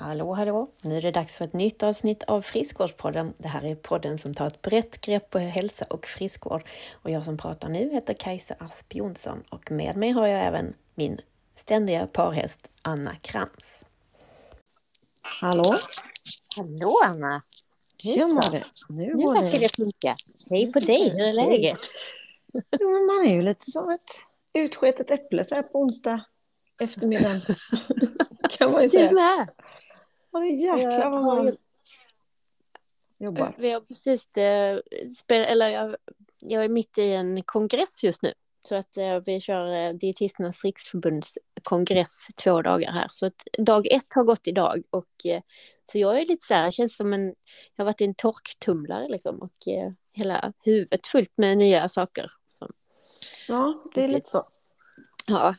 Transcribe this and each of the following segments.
Hallå, hallå! Nu är det dags för ett nytt avsnitt av Friskvårdspodden. Det här är podden som tar ett brett grepp på hälsa och friskvård. Och jag som pratar nu heter Kajsa Asp Jonsson och med mig har jag även min ständiga parhäst Anna Krantz. Hallå? Hallå Anna! Hur mår det? Nu, nu verkar det funka. Hej på dig, hur är läget? Jo, men man är ju lite som ett utsketet äpple så här på onsdag eftermiddag. kan man ju säga. Du med! Ja, det är jäklar vad man jobbar. Vi har precis, spel... eller jag, jag är mitt i en kongress just nu. Så att äh, vi kör Dietisternas riksförbunds kongress två dagar här. Så att dag ett har gått idag och så jag är lite så här, det känns som en, jag har varit i en torktumlare liksom och hela huvudet fullt med nya saker. Så. Ja, det är lite så. Ja.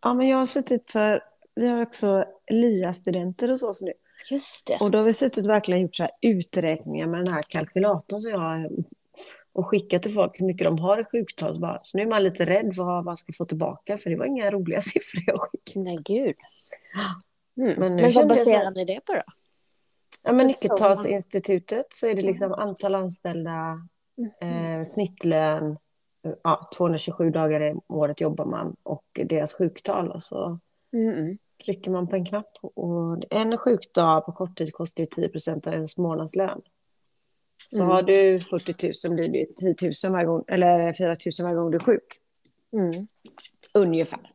Ja, men jag har suttit för, vi har också LIA-studenter hos oss nu. Just det. Och då har vi suttit och verkligen gjort så här uträkningar med den här kalkylatorn som jag har och skickat till folk hur mycket de har i sjuktal. Så nu är man lite rädd vad man ska få tillbaka för det var inga roliga siffror jag skickade. Nej, gud. Mm. Men, men vad baserar ni det på då? Ja, men Nyckeltalsinstitutet så är det liksom antal anställda, eh, snittlön, ja, 227 dagar i året jobbar man och deras sjuktal och så mm. Trycker man på en knapp. Och en sjukdag på kort tid kostar 10 procent av ens månadslön. Så mm. har du 40 000 blir det 10 000 varje gång, eller 4 000 varje gång du är sjuk. Mm. Ungefär.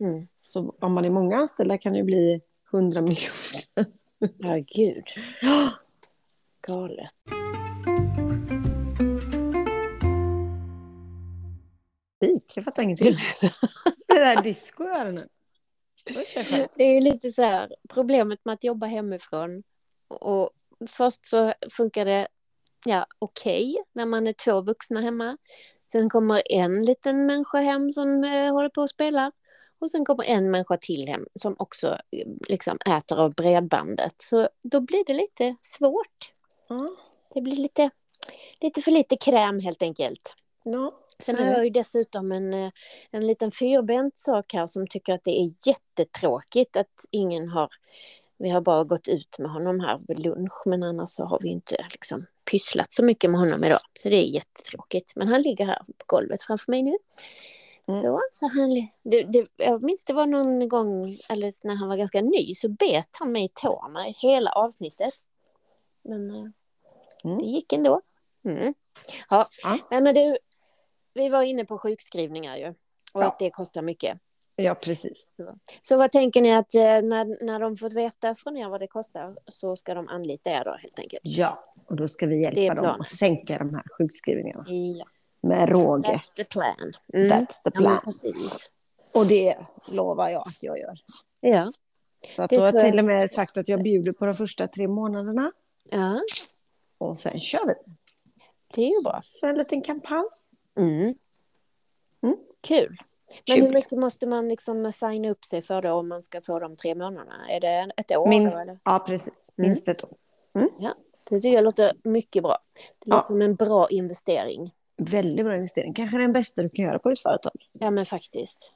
Mm. Så om man är många anställda kan det bli 100 miljoner. Ja, gud. Galet. Jag fattar ingenting. det där disco hörde nu. Det är lite så här, problemet med att jobba hemifrån. Och först så funkar det ja, okej okay, när man är två vuxna hemma. Sen kommer en liten människa hem som eh, håller på och spelar. Och sen kommer en människa till hem som också liksom äter av bredbandet. Så då blir det lite svårt. Mm. Det blir lite, lite för lite kräm helt enkelt. Ja. Sen har jag ju dessutom en, eh, en liten fyrbent sak här som tycker att det är jättetråkigt att ingen har vi har bara gått ut med honom här vid lunch men annars så har vi inte liksom pysslat så mycket med honom idag. Så det är jättetråkigt. Men han ligger här på golvet framför mig nu. Mm. Så, så han, det, det, jag minns det var någon gång, eller när han var ganska ny, så bet han mig i tårna i hela avsnittet. Men eh, mm. det gick ändå. Mm. Ja, ja. men du, vi var inne på sjukskrivningar ju. Och ja. att det kostar mycket. Ja, precis. Så, så vad tänker ni att eh, när, när de fått veta från er vad det kostar så ska de anlita er då helt enkelt? Ja, och då ska vi hjälpa dem att sänka de här sjukskrivningarna. Ja. Med råge. That's the plan. Mm. That's the plan. Ja, precis. Och det lovar jag att jag gör. Ja. Så att då har jag till och med sagt att jag bjuder på de första tre månaderna. Ja. Och sen kör vi. Det är ju bra. Så en liten kampanj. Mm. Mm. Kul. Men Kul. hur mycket måste man liksom signa upp sig för då om man ska få de tre månaderna? Är det ett år? Minst, då, eller? Ja, precis. Minst ett år. Mm. Ja, det tycker jag låter mycket bra. Det låter ja. som en bra investering. Väldigt bra investering. Kanske den bästa du kan göra på ditt företag. Ja, men faktiskt.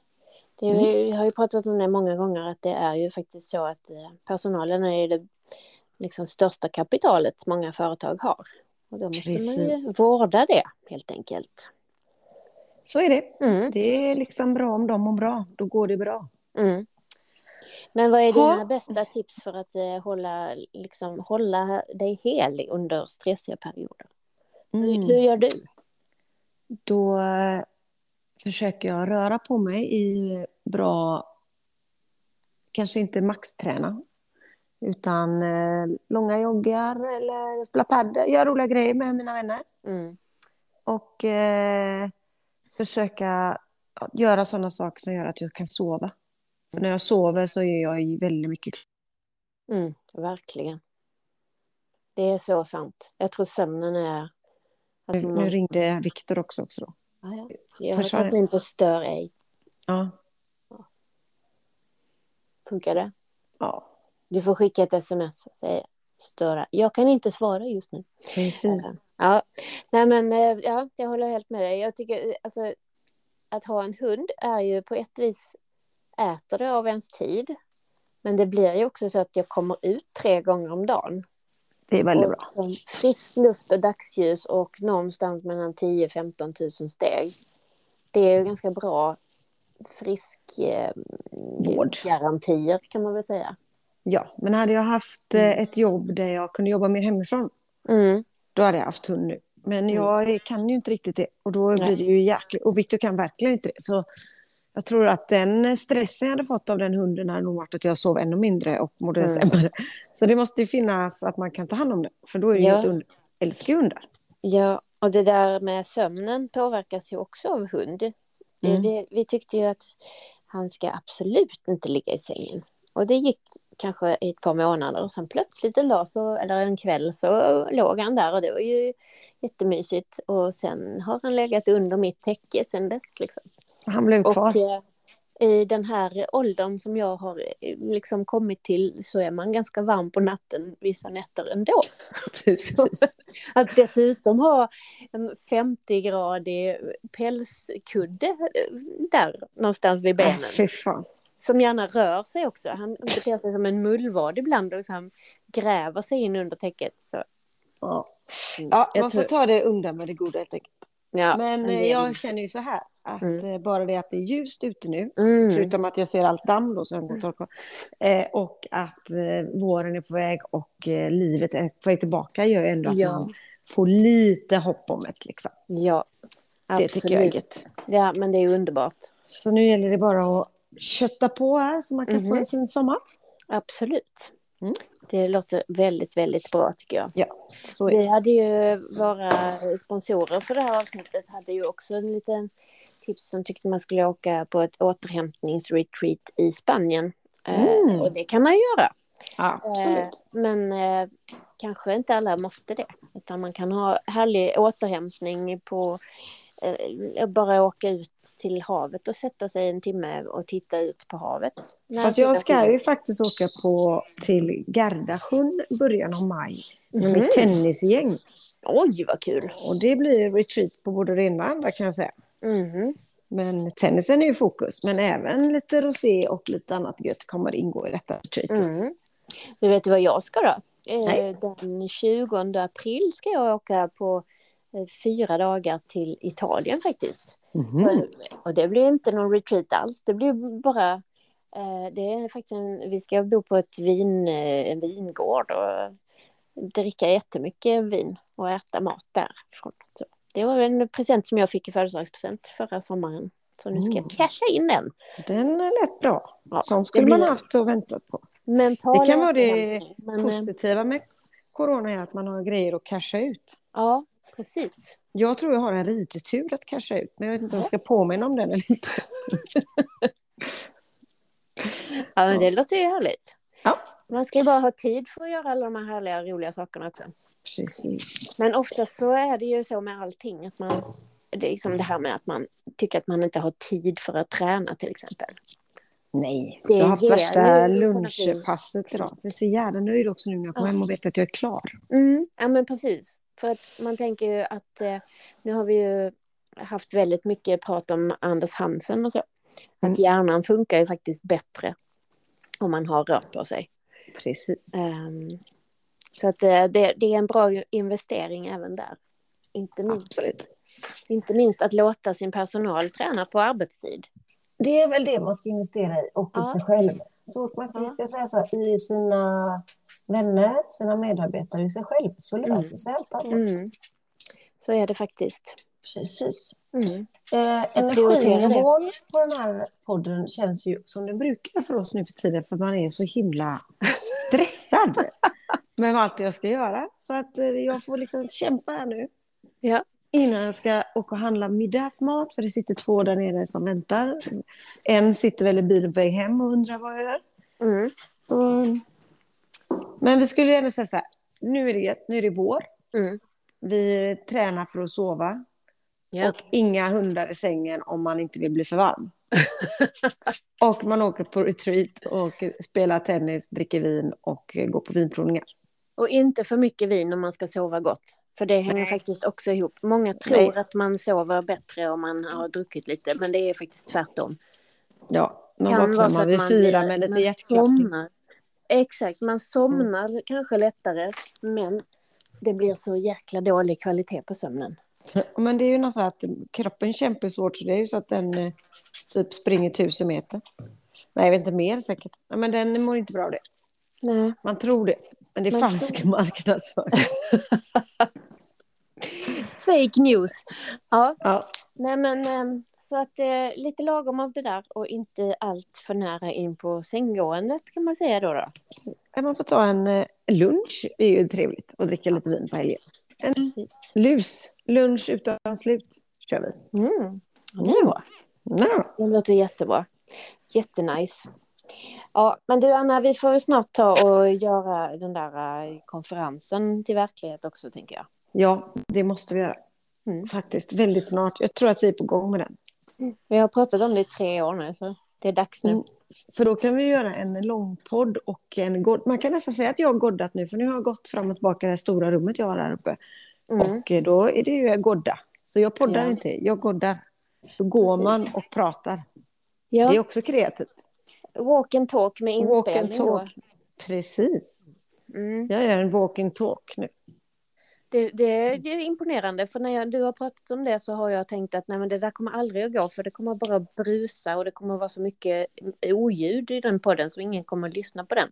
Det är, mm. Jag har ju pratat om det många gånger att det är ju faktiskt så att eh, personalen är det liksom största kapitalet många företag har. Och då måste Precis. man ju vårda det helt enkelt. Så är det. Mm. Det är liksom bra om de mår bra. Då går det bra. Mm. Men vad är dina ha. bästa tips för att eh, hålla, liksom, hålla dig hel under stressiga perioder? Mm. Hur, hur, gör du? Då eh, försöker jag röra på mig i bra, kanske inte maxträna, utan eh, långa joggar eller spela padel, göra roliga grejer med mina vänner. Mm. Och eh, försöka göra sådana saker som gör att jag kan sova. För när jag sover så är jag väldigt mycket mm, Verkligen. Det är så sant. Jag tror sömnen är... Alltså nu, nu ringde Viktor också. också då. Ah, ja. Jag har tagit in på stör ej. Ja. ja. Funkar det? Ja. Du får skicka ett sms och säga störa. Jag kan inte svara just nu. Precis. Ja, nej men eh, ja, jag håller helt med dig. Jag tycker alltså att ha en hund är ju på ett vis äter det av ens tid. Men det blir ju också så att jag kommer ut tre gånger om dagen. Det är väldigt bra. Som frisk luft och dagsljus och någonstans mellan 10-15 000 steg. Det är ju ganska bra frisk eh, garantier kan man väl säga. Ja, men hade jag haft eh, ett jobb där jag kunde jobba mer hemifrån, Mm. Då hade jag haft hund nu. Men jag kan ju inte riktigt det. Och då blir det ju jäkligt... Och Victor kan verkligen inte det. Så jag tror att den stressen jag hade fått av den hunden hade nog varit att jag sov ännu mindre och mådde Mm. sämre. Så det måste ju finnas att man kan ta hand om det. För då är det ju Ja. ett under... Älskar ju hundar. Ja, och det där med sömnen påverkas ju också av hund. Mm. Vi, vi tyckte ju att han ska absolut inte ligga i sängen. Och det gick kanske i ett par månader och sen plötsligt en dag, så, eller en kväll, så låg han där och det var ju jättemysigt. Och sen har han legat under mitt täcke sen dess. Liksom. Han blev kvar. Och eh, i den här åldern som jag har eh, liksom kommit till så är man ganska varm på natten vissa nätter ändå. Precis. Att dessutom ha en 50-gradig pälskudde eh, där någonstans vid benen. fy fan. Som gärna rör sig också. Han beter sig som en mullvad ibland och liksom gräver sig in under täcket. Så, Ja. mm, Ja, man får ta det undan med det goda helt enkelt. ja, Men det- eh, jag känner ju så här, att Mm. eh, bara det att det är ljust ute nu, Mm, förutom att jag ser allt damm då som går och torkar, eh, och att eh, våren är på väg och eh, livet är på väg tillbaka gör ju ändå att Ja. man får lite hopp om det. Liksom. ja, Det absolut. tycker jag är gött. Ja, men det är underbart. Så nu gäller det bara att kötta på här så man kan få Mhm. en fin sommar. Absolut. Mm. Det låter väldigt, väldigt bra tycker jag. Ja, så Vi hade ju våra sponsorer för det här avsnittet hade ju också en liten tips som tyckte man skulle åka på ett återhämtningsretreat i Spanien. Eh, Mm. och det kan man göra. Ja, Eh, absolut. men eh, kanske inte alla måste det. Utan man kan ha härlig återhämtning på eh, bara åka ut till havet och sätta sig en timme och titta ut på havet. Fast jag ska ju faktiskt åka på, till Gardasjön början av maj med Mhm. mitt tennisgäng. Oj, vad kul! Och det blir retreat på både det ena och andra kan jag säga. Mhm. Men tennisen är ju fokus, men även lite rosé och lite annat gött kommer ingå i detta retreatet. Mm. Du vet vad jag ska då? Nej. Eh, Den 20 april ska jag åka på eh, fyra dagar till Italien faktiskt. Mhm. Och det blir inte någon retreat alls. Det blir bara... eh, Det är faktiskt en, vi ska bo på ett vin, eh, en vingård och dricka jättemycket vin och äta mat därifrån. Så det var en present som jag fick i födelsedagspresent förra sommaren. Så nu ska jag Mm. casha in den. Den lät bra. Ja, Sånt skulle man haft och väntat på. Mental Det kan vara det men, eh, positiva med corona är att man har grejer att casha ut. Ja, precis. Jag tror jag har en ridtur att casha ut, men jag vet inte om jag ska påminna om den eller inte. Ja, men det låter ju härligt. Ja. Man ska ju bara ha tid för att göra alla de här härliga, roliga sakerna också. Precis. Men oftast så är det ju så med allting att man... Det är liksom det här med att man tycker att man inte har tid för att träna till exempel. Nej, Det jag har haft värsta lunchpasset idag. Jag är så jävla nöjd också nu när jag kommer Ja. hem och vet att jag är klar. Mm, ja men precis. För att man tänker ju att eh, nu har vi ju haft väldigt mycket prat om Anders Hansen och så. Mm. Att hjärnan funkar ju faktiskt bättre om man har rört på sig. Precis. Ehm, så att eh, det, det är en bra investering även där. Inte minst, Absolut. inte minst att låta sin personal träna på arbetstid. Det är väl det man ska investera i och i Ja. sig själv. Så man kan Ja. ska säga så här, i sina vänner, sina medarbetare, i sig själv så löser Mm. sig allt annat. Mm. Så är det faktiskt. Precis. Mm. Eh, energinivån på den här podden känns ju som den brukar för oss nu för tiden för man är så himla stressad med allt jag ska göra. Så att eh, jag får liksom kämpa här nu Ja. innan jag ska åka och handla middagsmat för det sitter två där nere som väntar. En sitter väl i bilen på väg hem och undrar vad jag gör. Mm. Men vi skulle ändå säga så här, nu är det, gött, nu är det vår. Mm. Vi tränar för att sova. Ja. Och inga hundar i sängen om man inte vill bli för varm. och man åker på retreat och spelar tennis, dricker vin och går på vinprovningar. Och inte för mycket vin om man ska sova gott. För det hänger Nej. faktiskt också ihop. Många tror Nej. att man sover bättre om man har druckit lite, men det är faktiskt tvärtom. Ja, man Kan vaknar man vid fyra med lite hjärtklappning. Exakt, man somnar kanske lättare men det blir så jäkla dålig kvalitet på sömnen. Men det är ju något så att kroppen kämpar svårt så det är ju så att den eh, typ springer tusen meter. Nej, jag vet inte mer säkert. Nej, men den mår inte bra av det. Nej. Man tror det. Men det är Man falsk marknadsföring. Fake news. Ja, Ja. nej men ehm, så att eh, lite lagom av det där och inte allt för nära in på sänggåendet kan man säga då. då. Man får ta en eh, lunch, det är ju trevligt. Och dricka lite vin på helgen. En Precis. lus, lunch utan slut, kör vi. Mm. Det är bra. Ja. Det låter jättebra. Jättenice. Ja, men du Anna, vi får snart ta och göra den där eh, konferensen till verklighet också tänker jag. ja, det måste vi göra. Mm. Faktiskt, väldigt snart. Jag tror att vi är på gång med den. Vi har pratat om det i tre år nu, så det är dags nu. Mm. För då kan vi göra en lång podd och en god... Man kan nästan säga att jag har goddat nu, för nu har jag gått fram och tillbaka i det stora rummet jag har här uppe. Mm. Och eh, då är det ju godda. Så jag poddar Ja. inte, jag goddar. Då går Precis. man och pratar. Ja, Det är också kreativt. walk and talk med Walk and inspelning då. talk. Precis. Mm. Jag gör en walk and talk nu. Det, det, det är imponerande, för när jag, du har pratat om det så har jag tänkt att nej, men det där kommer aldrig att gå, för det kommer bara brusa och det kommer vara så mycket oljud i den podden så ingen kommer att lyssna på den.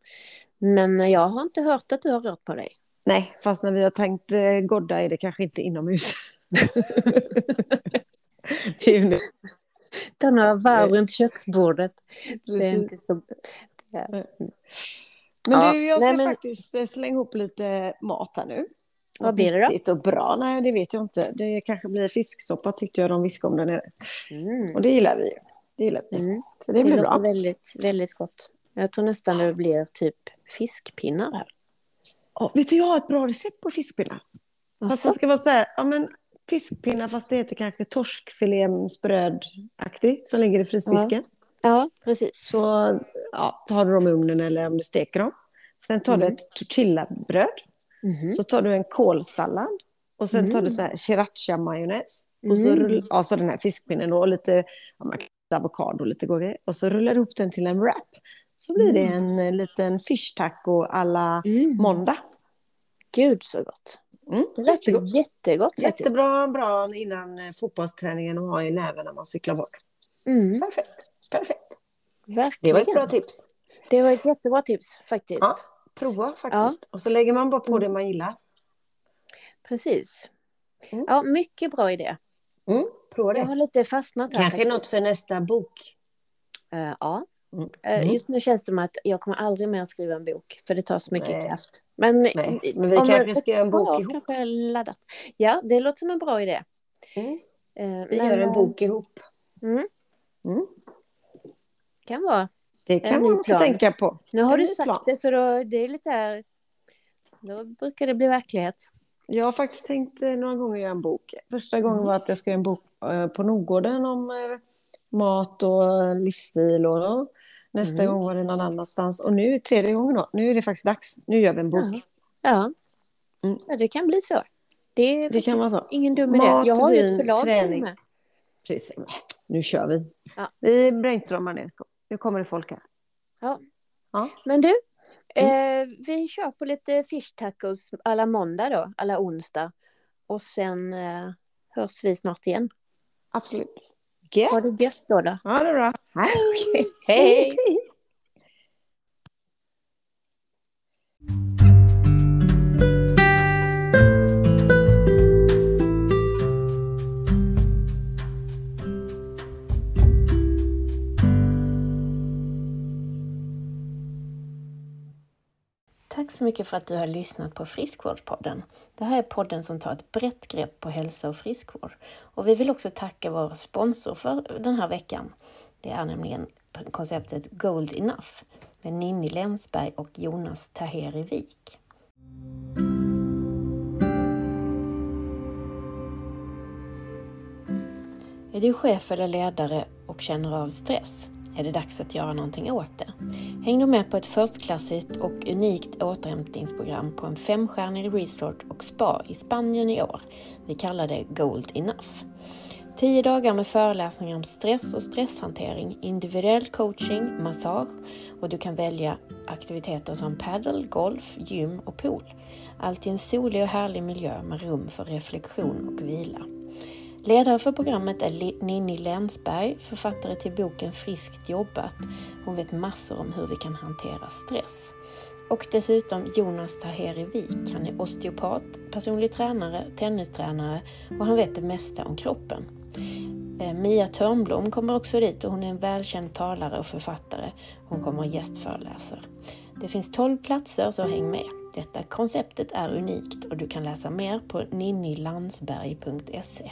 Men jag har inte hört att du har rört på dig. Nej, fast när vi har tänkt eh, godda är det kanske inte inomhus. det är ju nu. Ta några varv runt köksbordet. Det är inte så... Men du, jag ska nej, men- faktiskt eh, slänga ihop lite mat här nu. Vad blir det då? Och bra? Nej, det vet jag inte. Det kanske blir fisksoppa tyckte jag de viskade om där nere. Mm. Och det gillar vi ju. Det gillar vi. Mm. Så det Det, blir bra. väldigt, väldigt gott. Jag tror nästan det blir typ fiskpinnar här. Ja, vet du, jag har ett bra recept på fiskpinnar. Fast det ska vara så här, ja men fiskpinnar fast det heter kanske torskfilé-sprödaktigt som ligger i frysdisken. Ja, precis. Så ja, tar du dem i ugnen eller om du steker dem. Sen tar du Mm. ett tortillabröd. Mhm. Så tar du en kålsallad. Och sen tar Mm. du så här sriracha-majonnäs. Och så, Mm. rull, ja, så den här fiskpinnen då, och lite ja, avokado och lite goda. Och så rullar du ihop den till en wrap. Så blir det en eh, liten fish taco alla Mm. måndag. Gud så gott. Mm, Det lät jättegott. jättegott. faktiskt. Jättebra bra innan eh, fotbollsträningen att ha i näven när man cyklar bort. Mm, Perfekt. Perfekt. verkligen. Det var ett bra tips. Det var ett jättebra tips faktiskt. Ja, prova faktiskt. Och så lägger man bara på det man gillar. Precis. Mm. Ja, mycket bra idé. Mm, prova Jag har lite fastnat här. Kanske faktiskt. något för nästa bok. Eh, ja. Mm. Eh, Mm. Just nu känns det som att jag kommer aldrig mer skriva en bok, för det tar så mycket Nej. kraft. Men, Nej, men vi kanske ska göra en bok ja, ihop. kanske laddat. Ja, det låter som en bra idé. Mm. Eh, Vi men, gör en bok ihop. Mm, Mm. kan vara. Det kan man inte plan. tänka på. Nu har du sagt plan. det, så då, det är lite här... Då brukar det bli verklighet. Jag har faktiskt tänkt eh, några gånger göra en bok. Första gången Mm. var att jag ska göra en bok eh, på Nordgården om eh, mat och livsstil. Och, då. Nästa Mm. gång var det någon annanstans. Och nu tredje gången då. Nu är det faktiskt dags. Nu gör vi en bok. Ja. Ja, Mm. ja det kan bli så. Det Det kan vara så. ingen dum idé. Jag har ju ett förlag träning. med. Precis. Nu kör vi. Ja. Vi brainstormar det. Nu kommer det folk här. Ja. Ja. Men du, Mm. eh, vi kör på lite fish tacos alla måndag då, alla onsdag. Och sen eh, hörs vi snart igen. Absolut. Ha det gött då. då. Ja, det bra. Hej. Hej! Tack så mycket för att du har lyssnat på Friskvårdspodden. Det här är podden som tar ett brett grepp på hälsa och friskvård. Och vi vill också tacka vår sponsor för den här veckan. Det är nämligen konceptet Gold Enough med Ninni Länsberg och Jonas Taheri Wik. Är du chef eller ledare och känner av stress? Är det dags att göra någonting åt det? Häng då med på ett förstklassigt och unikt återhämtningsprogram på en femstjärnig resort och spa i Spanien i år. Vi kallar det Gold Enough. Tio dagar med föreläsningar om stress och stresshantering, individuell coaching, massage och du kan välja aktiviteter som paddle, golf, gym och pool. Allt i en solig och härlig miljö med rum för reflektion och vila. Ledare för programmet är Ninni Länsberg, författare till boken Friskt jobbat. Hon vet massor om hur vi kan hantera stress. Och dessutom Jonas Taheri Wik. Han är osteopat, personlig tränare, tennistränare och han vet det mesta om kroppen. Eh, Mia Törnblom kommer också dit och hon är en välkänd talare och författare. Hon kommer och gästföreläser. Det finns 12 platser så häng med. Detta konceptet är unikt och du kan läsa mer på ninnilandsberg.se.